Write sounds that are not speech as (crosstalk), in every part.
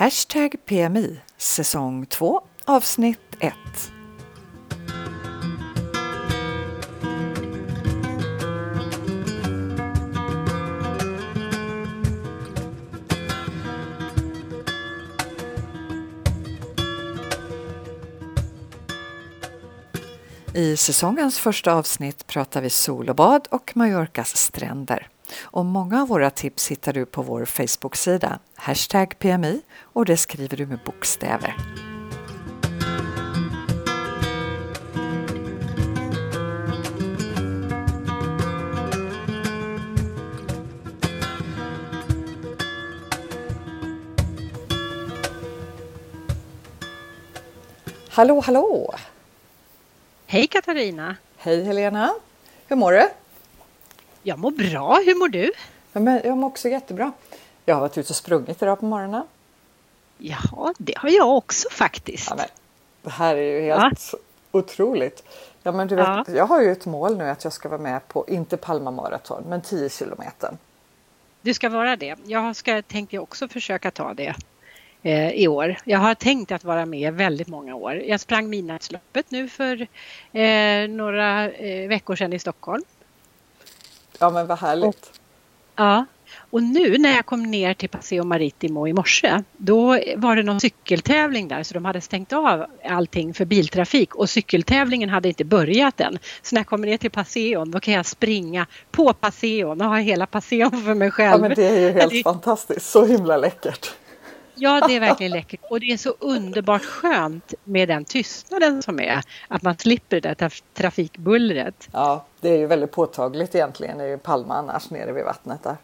Hashtag PMI säsong 2 avsnitt 1. I säsongens första avsnitt pratar vi sol och bad och Mallorcas stränder. Och många av våra tips hittar du på vår Facebook-sida, hashtag PMI, och det skriver du med bokstäver. Hallå, hallå! Hej Katarina! Hej Helena! Hur mår du? Jag mår bra, hur mår du? Ja, men jag mår också jättebra. Jag har varit ute och sprungit idag på morgonen. Ja, det har jag också faktiskt. Ja, men, det här är ju helt ja. otroligt. Ja, men du vet, ja. Jag har ju ett mål nu att jag ska vara med på, inte Palma Marathon, men 10 kilometer. Du ska vara det. Jag ska, tänkte också försöka ta det eh, i år. Jag har tänkt att vara med väldigt många år. Jag sprang Midnattsloppet nu för eh, några eh, veckor sedan i Stockholm. Ja men vad härligt. Och, ja, och nu när jag kom ner till Paseo Maritimo i morse, då var det någon cykeltävling där så de hade stängt av allting för biltrafik och cykeltävlingen hade inte börjat än. Så när jag kommer ner till Paseon då kan jag springa på Paseon och ha hela Paseon för mig själv. Ja men det är ju helt det... fantastiskt, så himla läckert. Ja, det är verkligen läckert och det är så underbart skönt med den tystnaden som är. Att man slipper det där trafikbullret. Ja, det är ju väldigt påtagligt egentligen i Palma annars nere vid vattnet där.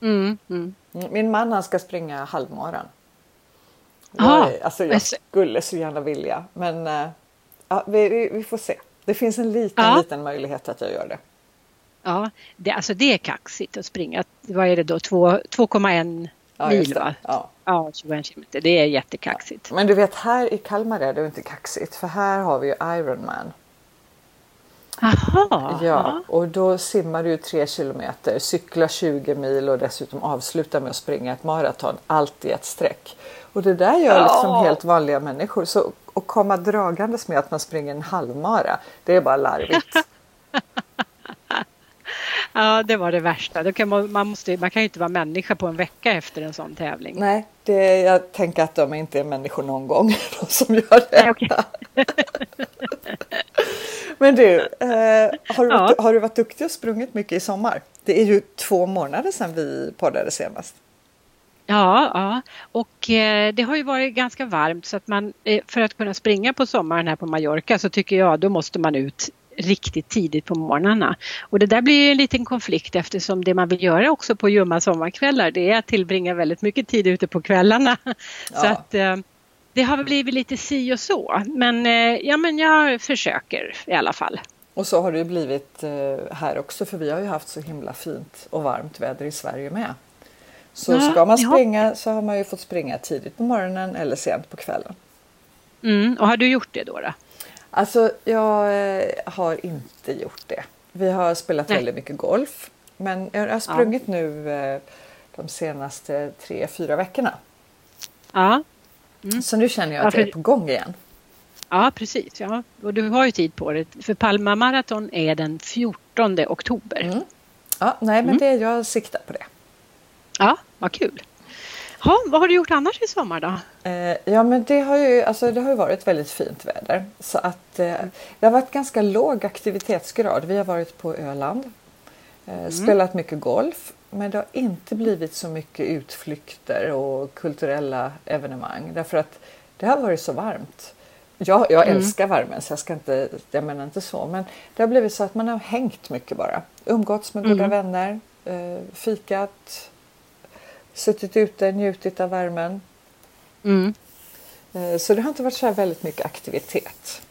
Mm, mm. Min man han ska springa halvmaran. Jag, alltså jag skulle så gärna vilja men uh, ja, vi, vi, får se. Det finns en liten, ja. liten möjlighet att jag gör det. Ja, det, alltså det är kaxigt att springa. Vad är det då? 2,1 ja, mil va? Ja. ja, 21 kilometer. Det är jättekaxigt. Ja. Men du vet här i Kalmar är det inte kaxigt för här har vi ju Ironman. Aha, ja, och då simmar du 3 kilometer, cyklar 20 mil och dessutom avslutar med att springa ett maraton. Allt i ett streck. Och det där gör liksom oh. helt vanliga människor. Så att komma dragandes med att man springer en halvmara, det är bara larvigt. (laughs) Ja, det var det värsta. Kan man, man, måste, man kan ju inte vara människa på en vecka efter en sån tävling. Nej, det, jag tänker att de inte är människor någon gång, (laughs) de som gör det. Nej, okay. (laughs) Men du, eh, har, du ja. har du varit duktig och sprungit mycket i sommar? Det är ju två månader sedan vi poddade senast. Ja, ja. och eh, det har ju varit ganska varmt så att man eh, för att kunna springa på sommaren här på Mallorca så tycker jag då måste man ut riktigt tidigt på morgnarna. Och det där blir en liten konflikt eftersom det man vill göra också på ljumma sommarkvällar det är att tillbringa väldigt mycket tid ute på kvällarna. Ja. Så att eh, det har blivit lite si och så. Men, eh, ja, men jag försöker i alla fall. Och så har det blivit eh, här också för vi har ju haft så himla fint och varmt väder i Sverige med. Så ja, ska man springa så har man ju fått springa tidigt på morgonen eller sent på kvällen. Mm, och har du gjort det då? då? Alltså jag eh, har inte gjort det. Vi har spelat Nej. väldigt mycket golf. Men jag har sprungit ja. nu eh, de senaste tre, fyra veckorna. Ja. Mm. Så nu känner jag att jag är på gång igen. Ja precis, ja. och du har ju tid på det. För Palma Marathon är den 14 oktober. Mm. Ja, nej men mm. det, jag siktar på det. Ja, vad kul. Ha, vad har du gjort annars i sommar då? Eh, ja men det har ju alltså, det har ju varit väldigt fint väder. Så att eh, det har varit ganska låg aktivitetsgrad. Vi har varit på Öland. Eh, mm. Spelat mycket golf. Men det har inte blivit så mycket utflykter och kulturella evenemang. Därför att det har varit så varmt. Jag, jag mm. älskar värmen så jag ska inte, jag menar inte så. Men det har blivit så att man har hängt mycket bara. Umgåtts med goda mm. vänner, eh, fikat, suttit ute, njutit av värmen. Mm. Eh, så det har inte varit så här väldigt mycket aktivitet.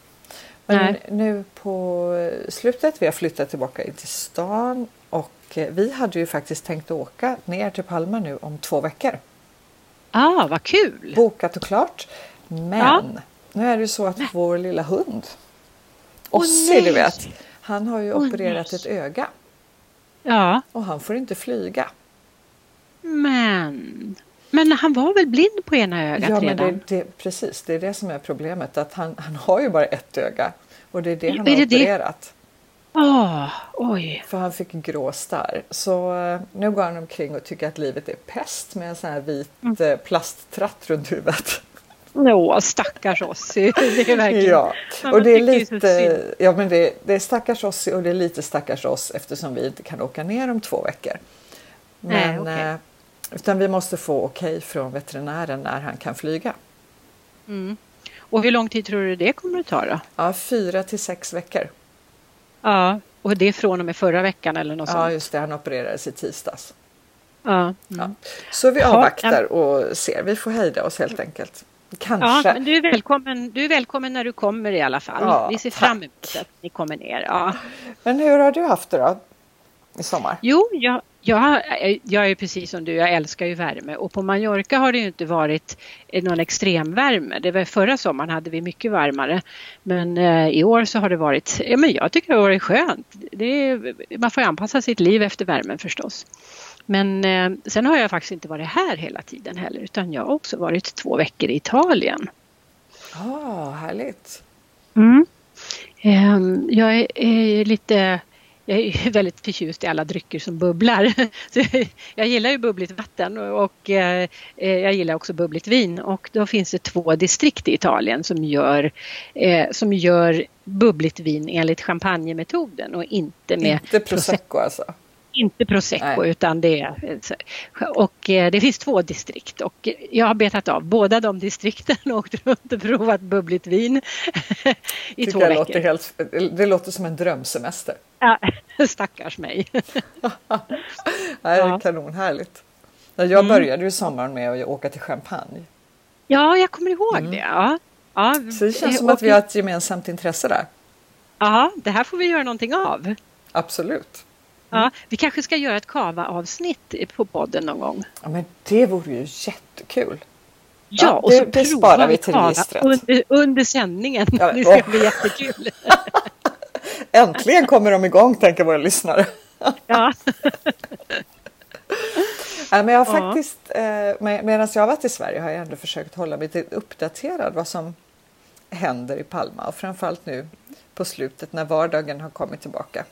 Men Nej. nu på slutet, vi har flyttat tillbaka in till stan och eh, vi hade ju faktiskt tänkt åka ner till Palma nu om två veckor. Ah, vad kul! Bokat och klart. Men ja. nu är det så att vår lilla hund Ossi, oh, du vet, han har ju oh, opererat nej. ett öga. Ja. Och han får inte flyga. Men, men han var väl blind på ena ögat ja, redan? Men det, det, precis, det är det som är problemet. Att han, han har ju bara ett öga och det är det han är har det opererat. Oh, oj. För han fick grå starr. Så uh, nu går han omkring och tycker att livet är pest med en sån här vit mm. uh, plasttratt runt huvudet. Åh, stackars Ossi. (laughs) Det är verkligen... Ja, och det är lite... Ja, men det, det är stackars Ossi och det är lite stackars oss eftersom vi inte kan åka ner om två veckor. Men, Nej, okay. Utan vi måste få okej okay från veterinären när han kan flyga. Mm. Och hur lång tid tror du det kommer att ta då? Ja, fyra till sex veckor. Ja, och det är från och med förra veckan eller något ja, sånt? Ja, just det. Han opererades i tisdags. Ja. Mm. ja. Så vi avvaktar och ser. Vi får hejda oss helt enkelt. Kanske. Ja, men du är, välkommen, du är välkommen när du kommer i alla fall. Ja, vi ser tack. fram emot att ni kommer ner. Ja. Men hur har du haft det då? I sommar? Jo, jag, jag, jag är precis som du, jag älskar ju värme och på Mallorca har det ju inte varit någon extremvärme. Det var förra sommaren hade vi mycket varmare men eh, i år så har det varit, ja men jag tycker det har varit skönt. Det är, man får anpassa sitt liv efter värmen förstås. Men eh, sen har jag faktiskt inte varit här hela tiden heller utan jag har också varit två veckor i Italien. Ja, oh, härligt. Mm. Eh, jag är, är lite jag är (laughs) väldigt förtjust i alla drycker som bubblar. (laughs) Så jag gillar ju bubbligt vatten och eh, jag gillar också bubbligt vin och då finns det två distrikt i Italien som gör, eh, som gör bubbligt vin enligt champagnemetoden och inte med Inte prosecco alltså? Inte prosecco Nej. utan det är, och eh, det finns två distrikt och jag har betat av båda de distrikten och (laughs) åkt runt och provat bubbligt vin i två veckor. Låter helt, det låter som en drömsemester. Ja, (laughs) stackars mig. (laughs) det är kanonhärligt. Jag mm. började ju sommaren med att åka till Champagne. Ja, jag kommer ihåg mm. det. Ja. Ja, Så det känns som att vi har ett gemensamt intresse där. Ja, det här får vi göra någonting av. Absolut. Ja, vi kanske ska göra ett kava-avsnitt på podden någon gång. Ja, men det vore ju jättekul. Ja, ja och det, så det sparar vi till registret. Under, under sändningen. Ja, det ska bli jättekul. (laughs) Äntligen kommer de igång, tänker våra lyssnare. Ja. (laughs) ja men jag har faktiskt, eh, medan jag har varit i Sverige har jag ändå försökt hålla mig uppdaterad vad som händer i Palma och framförallt nu på slutet när vardagen har kommit tillbaka.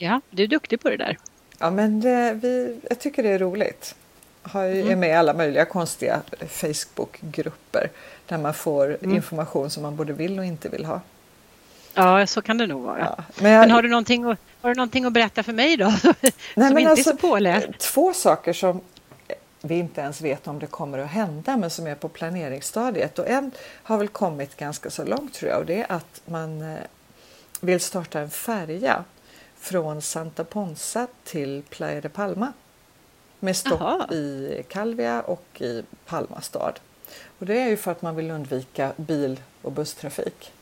Ja, du är duktig på det där. Ja, men det, vi, jag tycker det är roligt. Jag är mm. med i alla möjliga konstiga Facebookgrupper där man får mm. information som man både vill och inte vill ha. Ja, så kan det nog vara. Ja, men, jag... men, har, du någonting att, har du någonting att berätta för mig då? (laughs) som Nej, inte alltså, är så påläst? Två saker som vi inte ens vet om det kommer att hända men som är på planeringsstadiet. Och en har väl kommit ganska så långt tror jag och det är att man eh, vill starta en färja från Santa Ponsa till Playa de Palma med stopp Aha. i Calvia och i Palma stad. Och det är ju för att man vill undvika bil och busstrafik.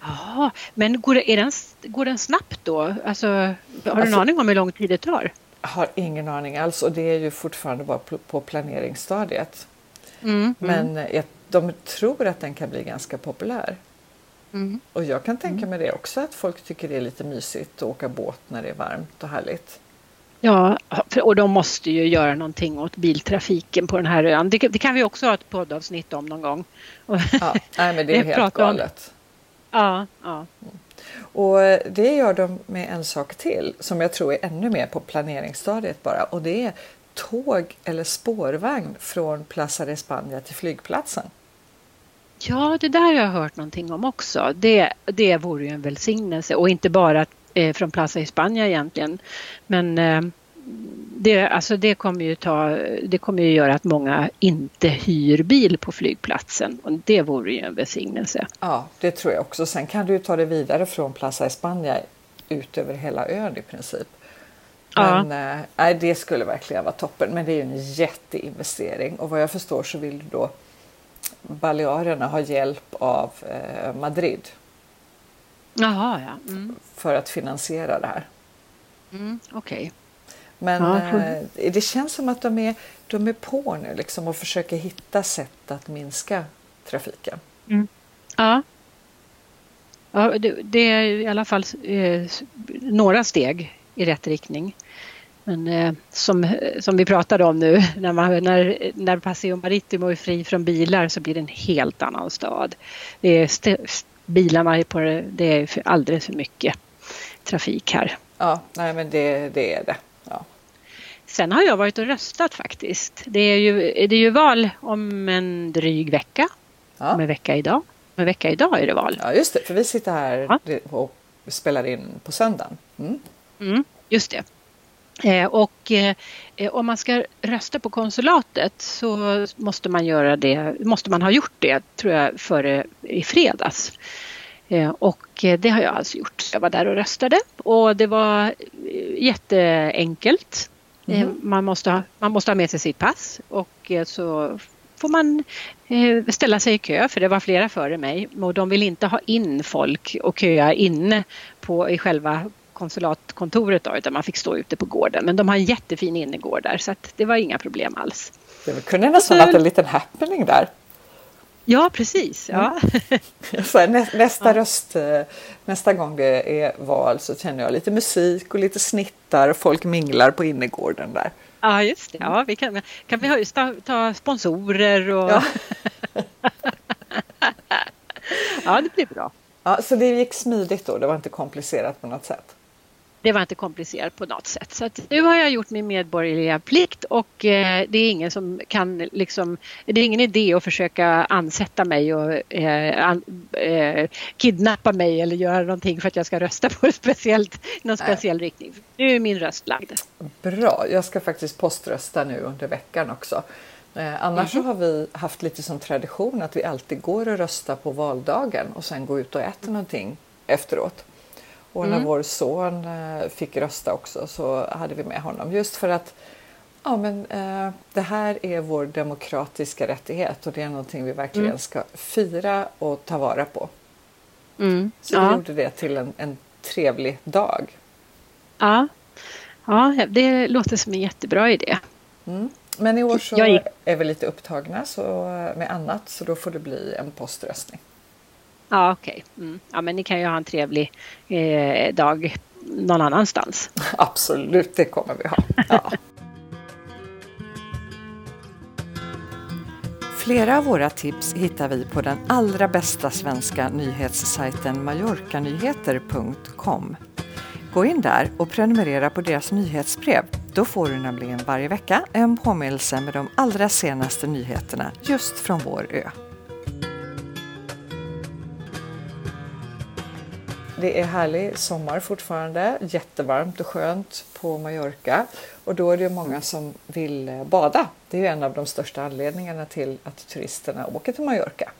Ja, men går, det, den, går den snabbt då? Alltså, har du alltså, en aning om hur lång tid det tar? Har ingen aning alls och det är ju fortfarande bara på planeringsstadiet. Mm, Men mm. de tror att den kan bli ganska populär. Mm. Och jag kan tänka mm. mig det också att folk tycker det är lite mysigt att åka båt när det är varmt och härligt. Ja, och de måste ju göra någonting åt biltrafiken på den här ön. Det, det kan vi också ha ett poddavsnitt om någon gång. Ja, nej, men det är (laughs) helt galet. Om... Ja, ja. Och eh, det gör de med en sak till som jag tror är ännu mer på planeringsstadiet bara och det är tåg eller spårvagn från Plaza de España till flygplatsen. Ja, det där har jag hört någonting om också. Det, det vore ju en välsignelse och inte bara eh, från Plaza Hispania egentligen. Men eh, det, alltså det, kommer ju ta, det kommer ju göra att många inte hyr bil på flygplatsen och det vore ju en välsignelse. Ja, det tror jag också. Sen kan du ta det vidare från Plaza España ut över hela ön i princip. Men ja. eh, det skulle verkligen vara toppen. Men det är ju en jätteinvestering och vad jag förstår så vill du då Balearerna har hjälp av eh, Madrid. Jaha, ja. Mm. För att finansiera det här. Mm, Okej. Okay. Men eh, det känns som att de är, de är på nu liksom och försöker hitta sätt att minska trafiken. Mm. Ja. ja det, det, är i alla fall eh, några steg i rätt riktning. Men eh, som, som vi pratade om nu, (laughs) när, man, när, när Paseo Maritimo är fri från bilar så blir det en helt annan stad. Det är bilarna är på det, det är för, alldeles för mycket trafik här. Ja, nej men det, det är det. Ja. Sen har jag varit och röstat faktiskt. Det är ju, det är ju val om en dryg vecka. Ja. Om en vecka idag. Om en vecka idag är det val. Ja just det, för vi sitter här ja. och spelar in på söndagen. Mm. Mm, just det. Eh, och eh, om man ska rösta på konsulatet så måste man göra det, måste man ha gjort det tror jag före i fredags. Eh, och det har jag alltså gjort. Jag var där och röstade och det var jätteenkelt. Mm. Man, måste ha, man måste ha med sig sitt pass och så får man ställa sig i kö för det var flera före mig och de vill inte ha in folk och köa inne på, i själva konsulatkontoret då, utan man fick stå ute på gården. Men de har en jättefin innergård där så det var inga problem alls. Det kunde nästan varit en liten happening där. Ja, precis. Ja. Mm. (laughs) Nästa, röst, eh, nästa gång det är val så känner jag lite musik och lite snittar och folk minglar på innergården där. Ja, just det. Ja, vi kan, kan vi ta sponsorer och... Ja. (laughs) ja, det blir bra. Ja, så det gick smidigt då? Det var inte komplicerat på något sätt? Det var inte komplicerat på något sätt. Så nu har jag gjort min medborgerliga plikt och eh, det är ingen som kan liksom, det är ingen idé att försöka ansätta mig och eh, an, eh, kidnappa mig eller göra någonting för att jag ska rösta på speciellt, någon Nej. speciell riktning. Nu är min röst lagd. Bra, jag ska faktiskt poströsta nu under veckan också. Eh, annars mm har vi haft lite som tradition att vi alltid går och röstar på valdagen och sen går ut och äter någonting efteråt. Och när mm. vår son eh, fick rösta också så hade vi med honom just för att ja, men, eh, det här är vår demokratiska rättighet och det är någonting vi verkligen mm. ska fira och ta vara på. Mm. Så ja. vi gjorde det till en, en trevlig dag. Ja. ja, det låter som en jättebra idé. Mm. Men i år så är vi lite upptagna så, med annat så då får det bli en poströstning. Ja, okej. Okay. Mm. Ja, men ni kan ju ha en trevlig eh, dag någon annanstans. (laughs) Absolut, det kommer vi ha. (laughs) Ja. Flera av våra tips hittar vi på den allra bästa svenska nyhetssajten mallorcanyheter.com. Gå in där och prenumerera på deras nyhetsbrev. Då får du nämligen varje vecka en påminnelse med de allra senaste nyheterna just från vår ö. Det är härlig sommar fortfarande, jättevarmt och skönt på Mallorca och då är det många som vill eh, bada. Det är en av de största anledningarna till att turisterna åker till Mallorca.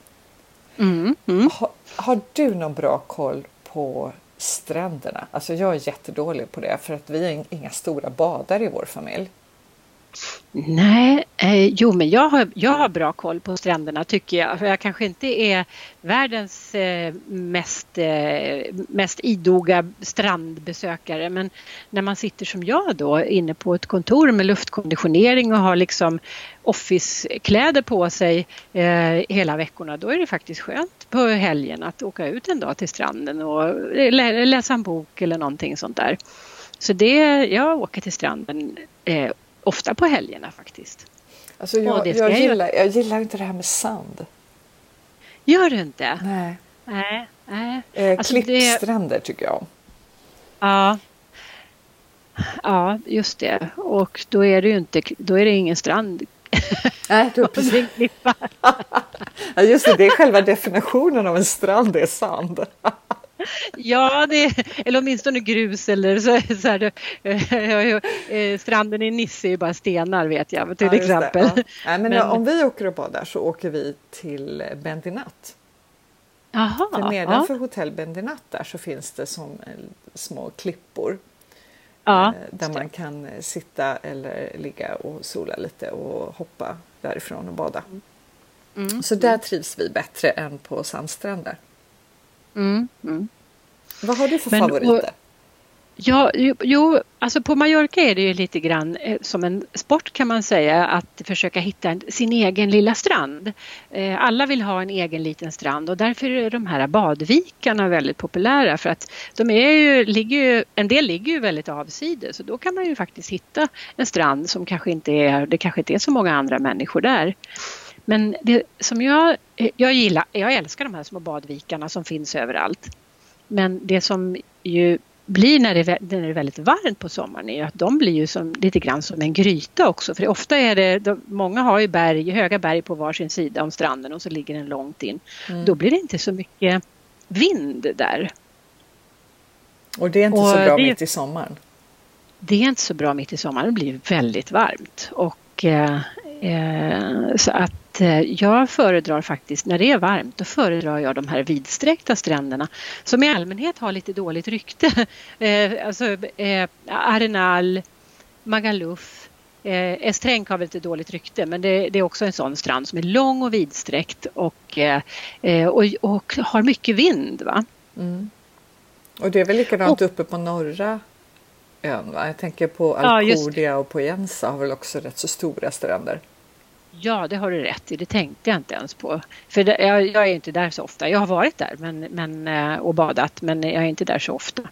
Mm, mm. Har, har du någon bra koll på stränderna? Alltså jag är jättedålig på det för att vi är inga stora badare i vår familj. Nej, eh, jo men jag har, jag har bra koll på stränderna tycker jag. För jag kanske inte är världens eh, mest, eh, mest idoga strandbesökare men när man sitter som jag då inne på ett kontor med luftkonditionering och har liksom officekläder på sig eh, hela veckorna då är det faktiskt skönt på helgen att åka ut en dag till stranden och lä läsa en bok eller någonting sånt där. Så det, jag åker till stranden eh, ofta på helgerna faktiskt. Alltså jag, jag, jag, gillar, jag gillar inte det här med sand. Gör du inte? Nej. Nej. nej. Eh, alltså klippstränder det... tycker jag. Ja. Ja, just det. Och då är det ju inte, då är det ingen strand. (laughs) Nej, (laughs) du precis. (laughs) ja, just det, det är själva definitionen av en strand, det är sand. Ja, det, eller åtminstone grus eller så, så här, eh, stranden i Nisse är ju bara stenar vet jag till ja, exempel. Ja. Nej, men, men, om vi åker och badar så åker vi till Bendinat. Aha, för nedanför ja. hotell Bendinat där så finns det som små klippor. Ja, eh, där man kan sitta eller ligga och sola lite och hoppa därifrån och bada. Mm. Så där trivs vi bättre än på sandstränder. Mm, mm. Vad har du för Men, favoriter? Och, Ja, jo, alltså på Mallorca är det ju lite grann eh, som en sport kan man säga att försöka hitta sin egen lilla strand. Eh, alla vill ha en egen liten strand och därför är de här badvikarna väldigt populära för att de är ju, ligger ju, en del ligger ju väldigt avsides så då kan man ju faktiskt hitta en strand som kanske inte är, det kanske inte är så många andra människor där. Men det som jag, jag gillar, jag älskar de här små badvikarna som finns överallt. Men det som ju blir när det, när det är väldigt varmt på sommaren är att de blir ju som, lite grann som en gryta också. För ofta är det, de, många har ju berg, höga berg på varsin sida om stranden och så ligger den långt in. Mm. Då blir det inte så mycket vind där. Och det är inte och så bra det, mitt i sommaren? Det är inte så bra mitt i sommaren, det blir väldigt varmt. Och, eh, eh, så att Eh, jag föredrar faktiskt, när det är varmt, då föredrar jag de här vidsträckta stränderna som i allmänhet har lite dåligt rykte. (laughs) Eh, alltså eh, Arenal, Magaluf, eh, Estrenk har väl lite dåligt rykte men det, det, är också en sån strand som är lång och vidsträckt och, eh, och, och, har mycket vind. Va? Mm. Och det är väl likadant och, uppe på norra ön? Va? Jag tänker på Alcordia ja, och Poyensa har väl också rätt så stora stränder? Ja, det har du rätt i. Det tänkte jag inte ens på. För det, jag, jag, är inte där så ofta. Jag har varit där men, men, eh, och badat men jag är inte där så ofta.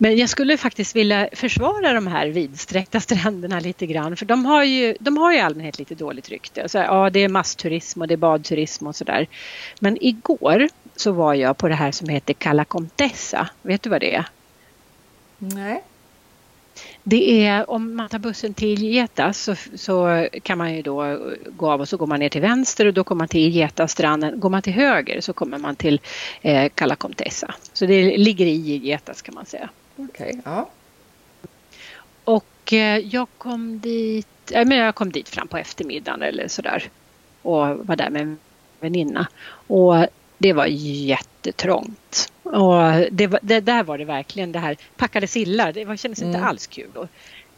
Men jag skulle faktiskt vilja försvara de här vidsträckta (laughs) stränderna lite grann för de har ju, de har ju i allmänhet lite dåligt rykte. Så, ja, det är massturism och det är badturism och sådär. Men igår så var jag på det här som heter Cala Contessa. Vet du vad det är? Nej. Det är om man tar bussen till Getas så, så, kan man ju då gå av och så går man ner till vänster och då kommer man till Getastranden. Går man till höger så kommer man till eh, Cala Contessa. Så det ligger i Getas kan man säga. Okej, okay, ja. Och eh, jag kom dit, äh, men jag kom dit fram på eftermiddagen eller sådär och var där med en väninna. Och det var jättetrångt. Och det, det där var det verkligen det här packade sillar. Det var, kändes mm. inte alls kul. Och,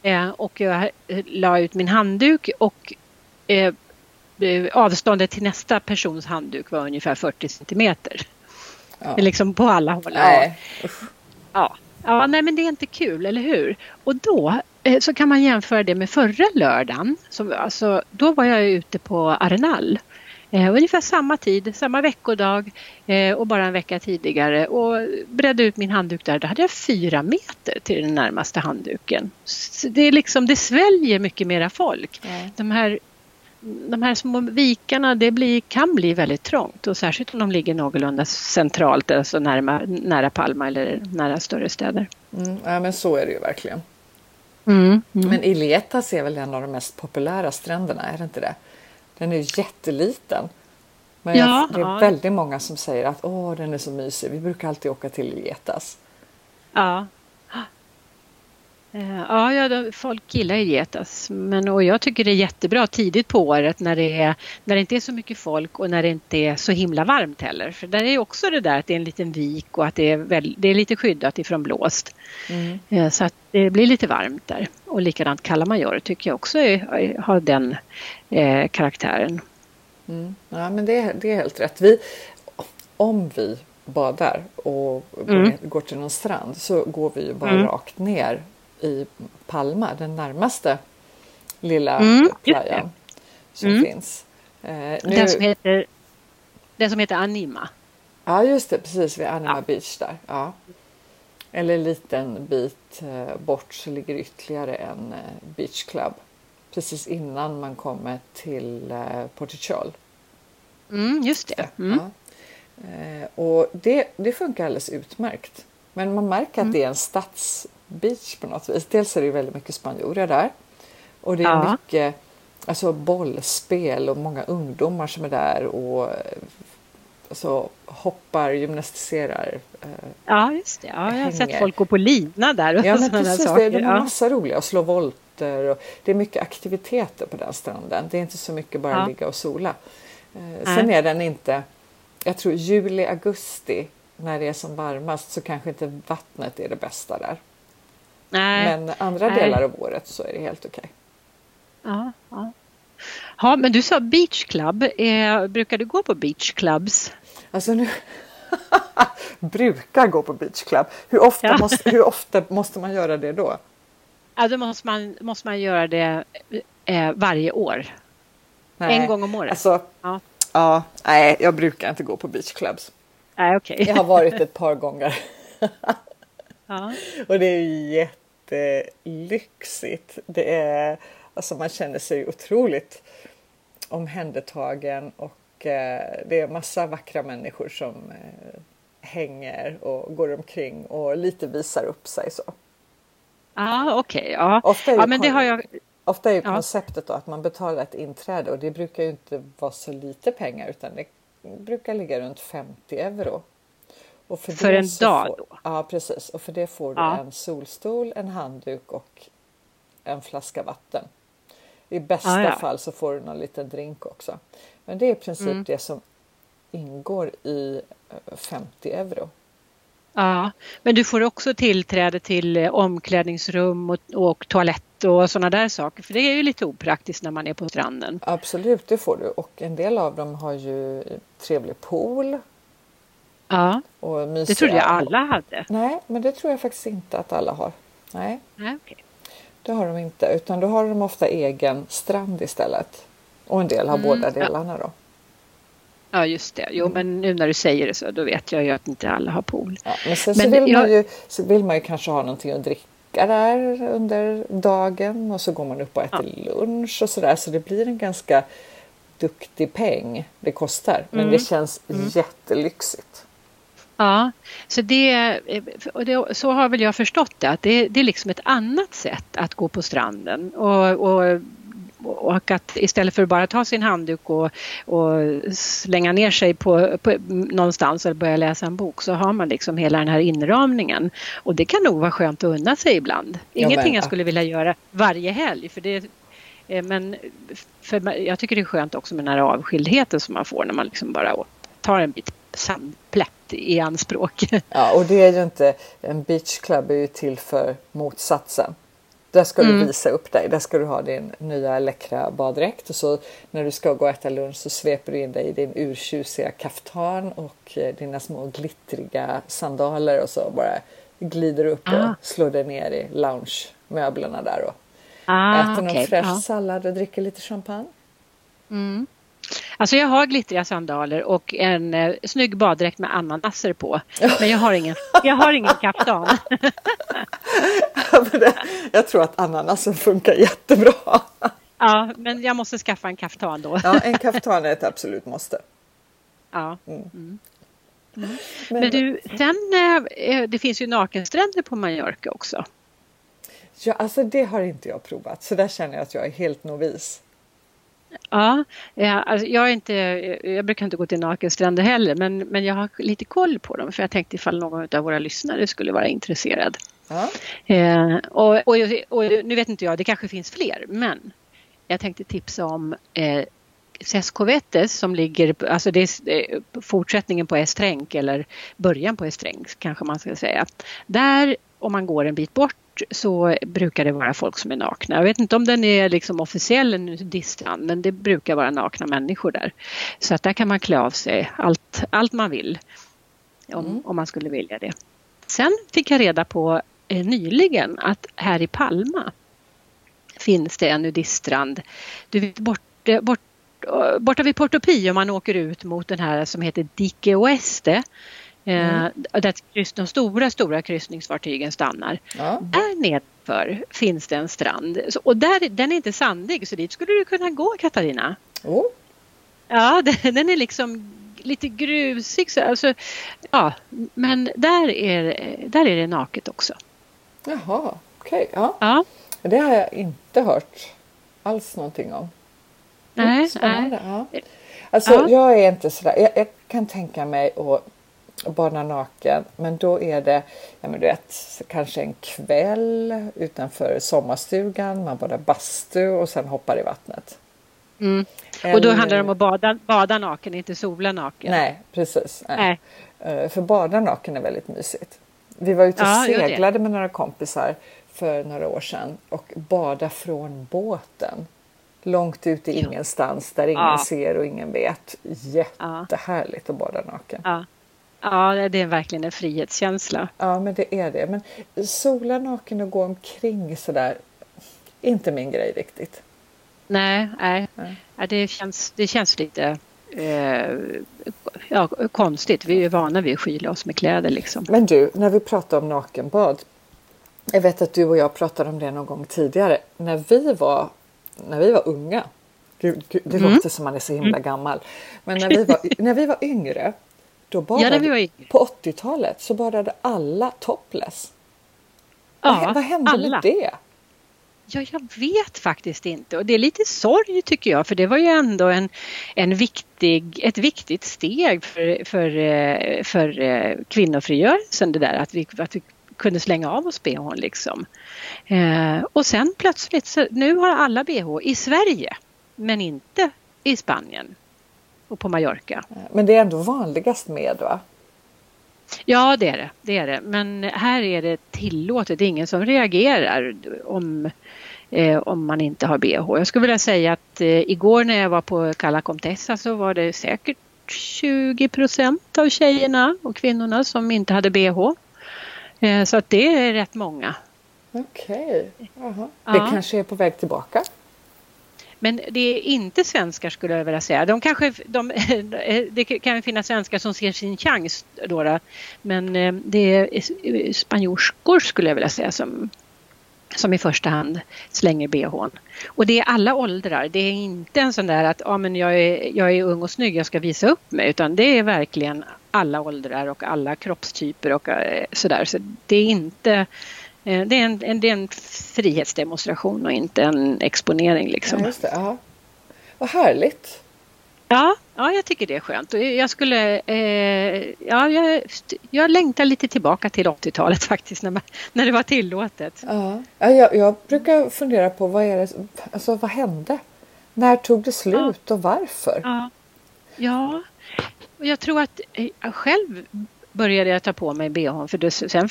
eh, och jag la ut min handduk och eh, eh, avståndet till nästa persons handduk var ungefär 40 centimeter. Ja. Liksom på alla håll. Nej. Ja. ja, nej men det är inte kul, eller hur? Och då eh, så kan man jämföra det med förra lördagen. Så, alltså, då var jag ute på Arenal Eh, ungefär samma tid, samma veckodag eh, och bara en vecka tidigare och bredde ut min handduk där. Då hade jag fyra meter till den närmaste handduken. Så det, är liksom, det sväljer mycket mera folk. Mm. De, här, de här små vikarna det blir, kan bli väldigt trångt och särskilt om de ligger någorlunda centralt, alltså närma, nära Palma eller nära större städer. Mm, ja, men så är det ju verkligen. Mm, mm. Men Iletas är väl en av de mest populära stränderna, är det inte det? Den är jätteliten. Men ja, jag, det är ja. väldigt många som säger att Åh, den är så mysig. Vi brukar alltid åka till Getas. Ja. Eh, ja, ja, folk gillar Getas men och jag tycker det är jättebra tidigt på året när det, är, när det inte är så mycket folk och när det inte är så himla varmt heller. För där är också det där att det är en liten vik och att det är, väl, det är lite skyddat ifrån blåst. Mm. Eh, så att det blir lite varmt där. Och likadant Kalamajor tycker jag också är, har den eh, karaktären. Mm. Ja men det, det är helt rätt. Vi, om vi badar och mm. går till någon strand så går vi ju bara mm. rakt ner i Palma, den närmaste lilla mm, playan som mm. finns. Eh, nu... den, som heter, den som heter Anima. Ja just det, precis vid Anima ja. Beach där. Ja. Eller en liten bit eh, bort så ligger ytterligare en eh, beach club. Precis innan man kommer till eh, Portugal. Mm, just det. Mm. Ja. Och det, det funkar alldeles utmärkt. Men man märker att mm. det är en stadsbeach på något vis. Dels är det väldigt mycket spanjorer där. Och det är ja. mycket alltså, bollspel och många ungdomar som är där och alltså, hoppar, gymnastiserar. Eh, ja, just det. Ja, jag har sett folk gå på lina där. Och ja, men precis. Saker. Det är massa ja. roliga och slå volter. Och det är mycket aktiviteter på den stranden. Det är inte så mycket bara ja. ligga och sola. Eh, sen är den inte, jag tror juli, augusti när det är som varmast så kanske inte vattnet är det bästa där. Nej. Men andra Nej. delar av året så är det helt okej. Okay. Ja, ja. Ja, men du sa beach club. Eh, brukar du gå på beach clubs? Alltså nu, (laughs) Brukar gå på beach club. Hur ofta, Ja. måste, hur ofta måste man göra det då? Ja, då måste man, måste man göra det eh, varje år. Nej. En gång om året. Alltså, Ja. ja, nej, jag brukar inte gå på beach clubs. Nej, okej. Jag har varit ett par gånger (laughs) Ja. och det är jättelyxigt. Det är, alltså man känner sig otroligt omhändertagen och eh, det är massa vackra människor som eh, hänger och går omkring och lite visar upp sig så. Ja, okej. ja. Ofta är ju ja, men det har jag. Ofta är ju konceptet då att man betalar ett inträde och det brukar ju inte vara så lite pengar utan det brukar ligga runt 50 euro. Och För det en dag får, då? Ja precis och för det får du Ja. en solstol, en handduk och en flaska vatten. I bästa Ja, ja. fall så får du någon liten drink också. Men det är i princip Mm. det som ingår i eh, 50 euro. Ja, men du får också tillträde till eh, omklädningsrum och, och toalett och sådana där saker. För det är ju lite opraktiskt när man är på stranden. Absolut, det får du. Och en del av dem har ju trevlig pool. Ja, Och mysiga... det trodde jag alla hade. Nej, men det tror jag faktiskt inte att alla har. Nej, Nej, okej. det har de inte. Utan då har de ofta egen strand istället. Och en del har Mm, båda ja. delarna då. Ja, just det. Jo, men nu när du säger det så då vet jag ju att inte alla har pool. Ja, men sen Men så, vill jag- man ju, så vill man ju kanske ha någonting att dricka där under dagen och så går man upp och äter lunch och sådär. Så det blir en ganska duktig peng det kostar. Men Mm. det känns jättelyxigt. Ja, så, det, och det, så har väl jag förstått det. Att det, det är liksom ett annat sätt att gå på stranden. Och, och, och att istället för att bara ta sin handduk och, och slänga ner sig på, på någonstans eller börja läsa en bok så har man liksom hela den här inramningen. Och det kan nog vara skönt att unna sig ibland. Ingenting jag skulle vilja göra varje helg. För det, eh, men för jag tycker det är skönt också med den här avskildheten som man får när man liksom bara tar en bit sandplätt i anspråk. Ja, och det är ju inte, en beachclub är ju till för motsatsen. Där ska Mm. du visa upp dig. Där ska du ha din nya läckra baddräkt och så när du ska gå och äta lunch så sveper du in dig i din urtjusiga kaftan och eh, dina små glittriga sandaler och så bara glider upp Ah. och slår dig ner i loungemöblerna där och Ah, äter någon okej, fräsch ja. sallad och dricker lite champagne. Mm. Alltså jag har glittriga sandaler och en eh, snygg baddräkt med ananaser på. Men jag har ingen, jag har ingen kaftan. (laughs) (laughs) Jag tror att ananasen funkar jättebra. Ja, men jag måste skaffa en kaftan då. Ja, en kaftan är ett absolut måste. Ja. Men, Men du, sen eh, det finns ju nakenstränder på Mallorca också. Ja, alltså det har inte jag provat, så där känner jag att jag är helt novis. Ja, ja alltså jag, är inte, jag brukar inte gå till nakenstränder heller men, men jag har lite koll på dem för jag tänkte ifall någon av våra lyssnare skulle vara intresserad. Ja. Eh, och, och, och nu vet inte jag, det kanske finns fler, men jag tänkte tipsa om eh, Sescovetes som ligger, alltså det är eh, fortsättningen på Estränk eller början på Estränk kanske man ska säga. Där om man går en bit bort så brukar det vara folk som är nakna. Jag vet inte om den är liksom officiell nudiststrand men det brukar vara nakna människor där. Så att där kan man klä av sig allt, allt man vill om, om man skulle vilja det. Sen fick jag reda på eh, nyligen att här i Palma finns det en nudiststrand. Du vet bort, eh, bort, eh, borta vid Porto Pio om man åker ut mot den här som heter Dique Oeste. Eh, Där kryss, de stora, stora kryssningsfartygen stannar. Ja. Där nedför finns det en strand. Så, och där, den är inte sandig så dit skulle du kunna gå Katarina. Oh. Ja, (laughs) den, den är liksom lite grusig. Så, alltså, ja, men där är, där är det naket också. Jaha, okej. Ja. Ja, Det har jag inte hört alls någonting om. Mm, nej, nej. Ja. Alltså, Ja. jag är inte sådär. Jag, jag kan tänka mig att bada naken, men då är det ja, men du vet, kanske en kväll utanför sommarstugan. Man badar bastu och sen hoppar i vattnet. Mm. Och då Eller- handlar det om att bada, bada naken, inte sola naken. Nej, precis. Nej. Nej. Eh, För bada naken är väldigt mysigt. Vi var ute och Ja, seglade med några kompisar för några år sedan och bada från båten. Långt ut i ingenstans där ingen Ja. ser och ingen vet. Jättehärligt att bada naken. Ja. Ja, det är verkligen en frihetskänsla. Ja, men det är det. Men sola naken och gå omkring sådär, inte min grej riktigt. Nej, nej. nej. Det, känns, det känns lite eh, ja, konstigt. Vi är vana vid att skyla oss med kläder liksom. Men du, när vi pratar om nakenbad. Jag vet att du och jag pratade om det någon gång tidigare. När vi var, när vi var unga. Gud, gud, det mm. låter som man är så himla mm. gammal. Men när vi var, när vi var yngre. Då badade, ja. På 80-talet så badade alla topless. Ja, vad, vad hände alla. med det? Ja, jag vet faktiskt inte och det är lite sorg tycker jag för det var ju ändå en, en viktig, ett viktigt steg för, för, eh, för eh, kvinnofrigörelsen det där att vi, att vi kunde slänga av oss bhn liksom. Eh, och sen plötsligt så nu har alla bh i Sverige men inte i Spanien och på Mallorca. Men det är ändå vanligast med va? Ja det är det, det är det. Men här är det tillåtet. Det är ingen som reagerar om, eh, om man inte har bh. Jag skulle vilja säga att eh, igår när jag var på Cala Comtessa så var det säkert 20 procent av tjejerna och kvinnorna som inte hade bh. Eh, så att det är rätt många. Okej, okay. det ja. kanske är på väg tillbaka? Men det är inte svenskar skulle jag vilja säga. De kanske, de, (laughs) det kan finnas svenskar som ser sin chans då, då. men eh, det är eh, spanjorskor skulle jag vilja säga som, som i första hand slänger bhn. Och det är alla åldrar. Det är inte en sån där att ja, men jag, är, jag är ung och snygg, jag ska visa upp mig. Utan det är verkligen alla åldrar och alla kroppstyper och eh, sådär. Så det är inte det är en, en, det är en frihetsdemonstration och inte en exponering. Liksom. Ja, just det. Vad härligt! Ja, ja, jag tycker det är skönt. Jag skulle, eh, ja, jag, jag längtar lite tillbaka till 80-talet (laughs) faktiskt när, man, när det var tillåtet. Ja, jag, jag brukar fundera på vad är det, alltså vad hände? När tog det slut ja. och varför? Ja, ja. Och jag tror att jag eh, själv började jag ta på mig bhn för det, sen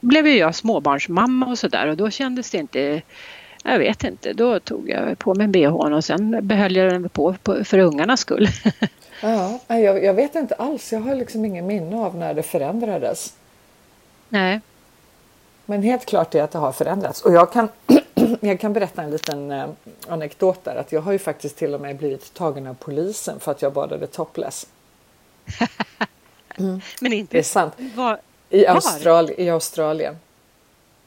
blev jag småbarnsmamma och sådär och då kändes det inte jag vet inte, då tog jag på mig bhn och sen behöll jag den på, på för ungarnas skull. (laughs) ja, jag, jag, vet inte alls, jag har liksom ingen minne av när det förändrades. Nej. Men helt klart är att det har förändrats och jag kan, (clears throat) jag kan berätta en liten eh, anekdot där att jag har ju faktiskt till och med blivit tagen av polisen för att jag badade topless. (laughs) Mm. Men inte... Det är sant. Var... I, Austral I Australien.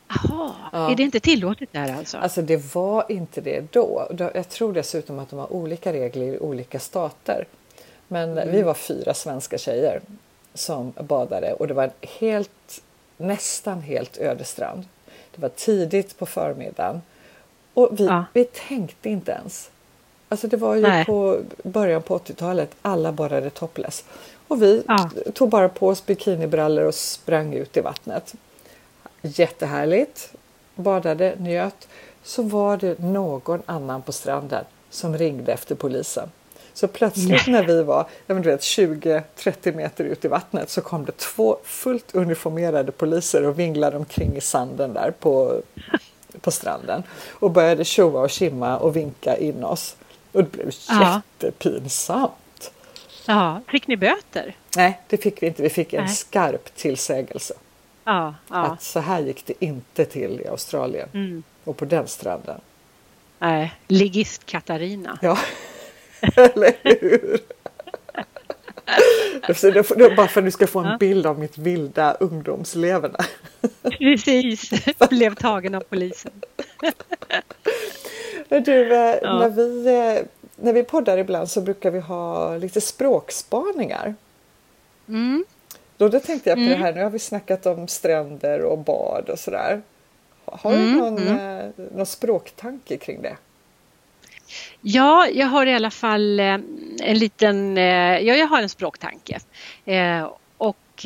Jaha, ja. är det inte tillåtet där alltså? Alltså det var inte det då. Jag tror dessutom att de har olika regler i olika stater. Men mm. vi var fyra svenska tjejer som badade och det var helt, nästan helt öde strand. Det var tidigt på förmiddagen och vi, ja. vi tänkte inte ens. Alltså det var ju Nej. på början på 80-talet, alla badade topless. Och vi ja. tog bara på oss bikinibrallor och sprang ut i vattnet. Jättehärligt. Badade, njöt. Så var det någon annan på stranden som ringde efter polisen. Så plötsligt när vi var 20-30 meter ut i vattnet så kom det två fullt uniformerade poliser och vinglade omkring i sanden där på, på stranden och började tjoa och kimma och vinka in oss. Och det blev ja. jättepinsamt. Ja, fick ni böter? Nej, det fick vi inte. Vi fick en Nej. skarp tillsägelse. Ja, ja. Att så här gick det inte till i Australien mm. och på den stranden. Nej, ligist Katarina. Ja, (laughs) eller hur? (laughs) bara för att du ska få en bild av mitt vilda ungdomsleverne. (laughs) Precis, blev tagen av polisen. Du, eh, när vi eh, när vi poddar ibland så brukar vi ha lite språkspaningar. Mm. Då, då tänkte jag på mm. det här, nu har vi snackat om stränder och bad och sådär. Har du mm. någon, mm. Eh, någon språktanke kring det? Ja, jag har i alla fall eh, en liten, eh, ja jag har en språktanke. Och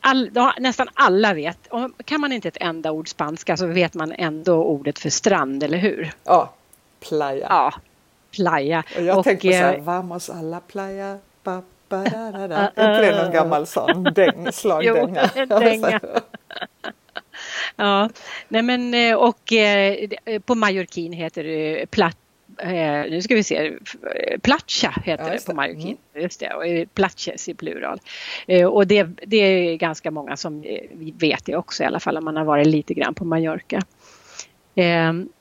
all, nästan alla vet, kan man inte ett enda ord spanska så vet man ändå ordet för strand, eller hur? Ja, playa. Ja, playa. Och jag och, tänkte på så här, eh, vamos alla playa. Ba, ba, da, da, da. Är (laughs) inte det någon gammal sån (laughs) däng, slagdänga? dänga. (laughs) ja, nej men eh, och eh, på Mallorquin heter det plat, eh, nu ska vi se, Platcha heter Ja, det på det. marockin. Just det, och Platches i plural. Och det, det är ganska många som vet det också i alla fall om man har varit lite grann på Mallorca.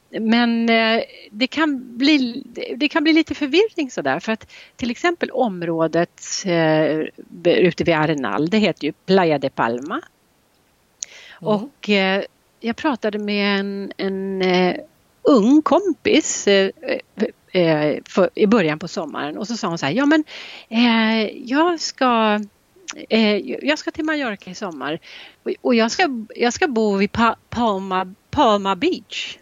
Men eh, det, kan bli, det kan bli lite förvirring sådär för att till exempel området eh, ute vid Arenal, det heter ju Playa de Palma. Och eh, jag pratade med en, en ung kompis för, i början på sommaren och så sa hon så här, ja men jag ska jag ska till Mallorca i sommar och, och jag, ska, jag ska bo vid pa, Palma, Palma Beach.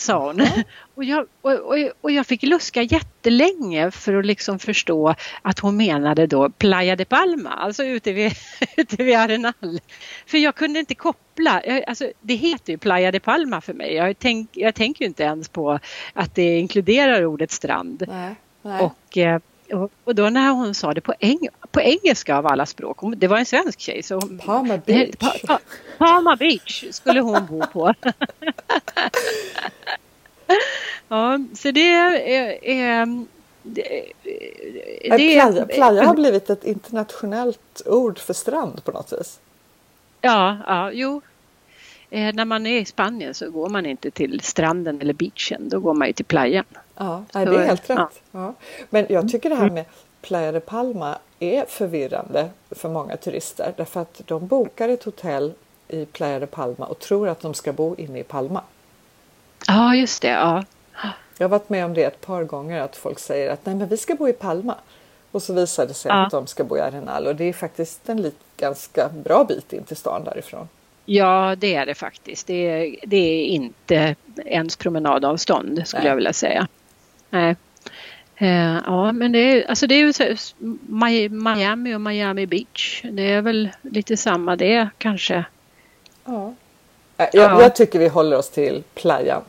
Sa hon. Och jag, och, och, och jag fick luska jättelänge för att liksom förstå att hon menade då Playa de Palma, alltså ute vid, (laughs) ute vid Arenal. För jag kunde inte koppla, jag, alltså, det heter ju Playa de Palma för mig. Jag, tänk, jag tänker ju inte ens på att det inkluderar ordet strand. Nej. Och, eh, och, då när hon sa det på, eng, på engelska av alla språk, hon, det var en svensk tjej. Så hon, Palma Beach. Pa, pa, Palma Beach skulle hon bo på. (laughs) ja, så det är... är det, Nej, det, playa, playa har blivit ett internationellt ord för strand på något vis. Ja, ja, jo. Eh, när man är i Spanien så går man inte till stranden eller beachen, då går man ju till playan. Ja, nej, det är helt rätt. ja. Ja. Men jag tycker det här med Playa de Palma är förvirrande för många turister därför att de bokar ett hotell i Playa de Palma och tror att de ska bo inne i Palma. Ja, just det. Ja. Jag har varit med om det ett par gånger att folk säger att nej men vi ska bo i Palma. Och så visar det sig Ja. att de ska bo i Arenal och det är faktiskt en lit, ganska bra bit in till stan därifrån. Ja, det är det faktiskt. Det är, det är inte ens promenadavstånd skulle Nej. jag vilja säga. Nej. Eh, ja, men det är, alltså det är ju Miami och Miami Beach. Det är väl lite samma det kanske. Ja. Äh, Jag, Ja. jag tycker vi håller oss till playan.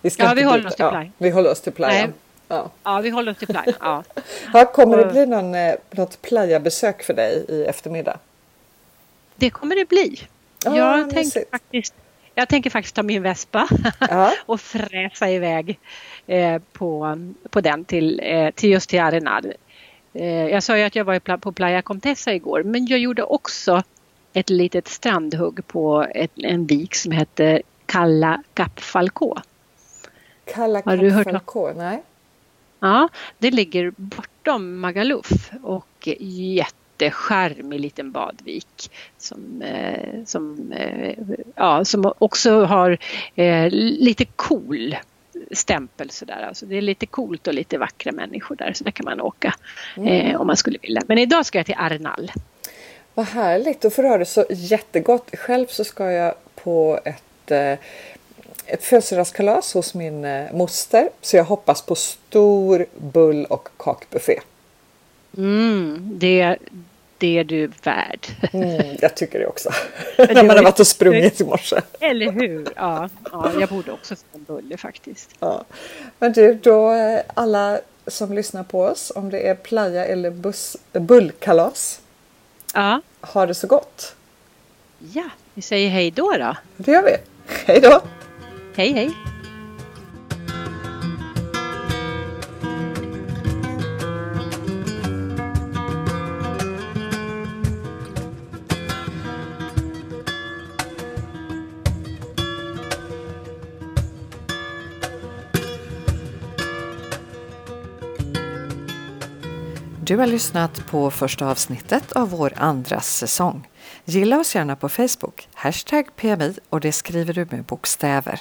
Vi ska Ja, vi håller till ja. Vi håller oss till playan. Ja. Ja, vi håller oss till playan. Ja. (laughs) Ja, kommer det bli någon, eh, något playabesök för dig i eftermiddag? Det kommer det bli. Ja, jag, tänker faktiskt, jag tänker faktiskt ta min vespa Ja. (laughs) och fräsa iväg eh, på, på den till, eh, till just till Arenal. Eh, jag sa ju att jag var på Playa Contessa igår men jag gjorde också ett litet strandhugg på ett, en vik som heter. Kalla Har du hört Falcó? Nej. Ja, det ligger bortom Magaluf och jättecharmig liten badvik som, eh, som, eh, ja, som också har eh, lite cool stämpel sådär. Alltså det är lite coolt och lite vackra människor där så där kan man åka eh, om man skulle vilja. Men idag ska jag till Arnall. Vad härligt, då får du ha det så jättegott. Själv så ska jag på ett, eh, ett födelsedagskalas hos min eh, moster. Så jag hoppas på stor bull och kakbuffé. Mm, det, det är du värd. Mm, jag tycker det också. (laughs) När man har varit och sprungit i (laughs) morse. Eller hur? Ja, ja, jag borde också få en bulle faktiskt. Ja. Men du, då eh, alla som lyssnar på oss, om det är playa eller buss, bullkalas, Ja, ha det så gott. ja, vi säger hej då då. Det gör vi. Hej då! Hej hej! Du har lyssnat på första avsnittet av vår andra säsong. Gilla oss gärna på Facebook, hashtag PMI och det skriver du med bokstäver.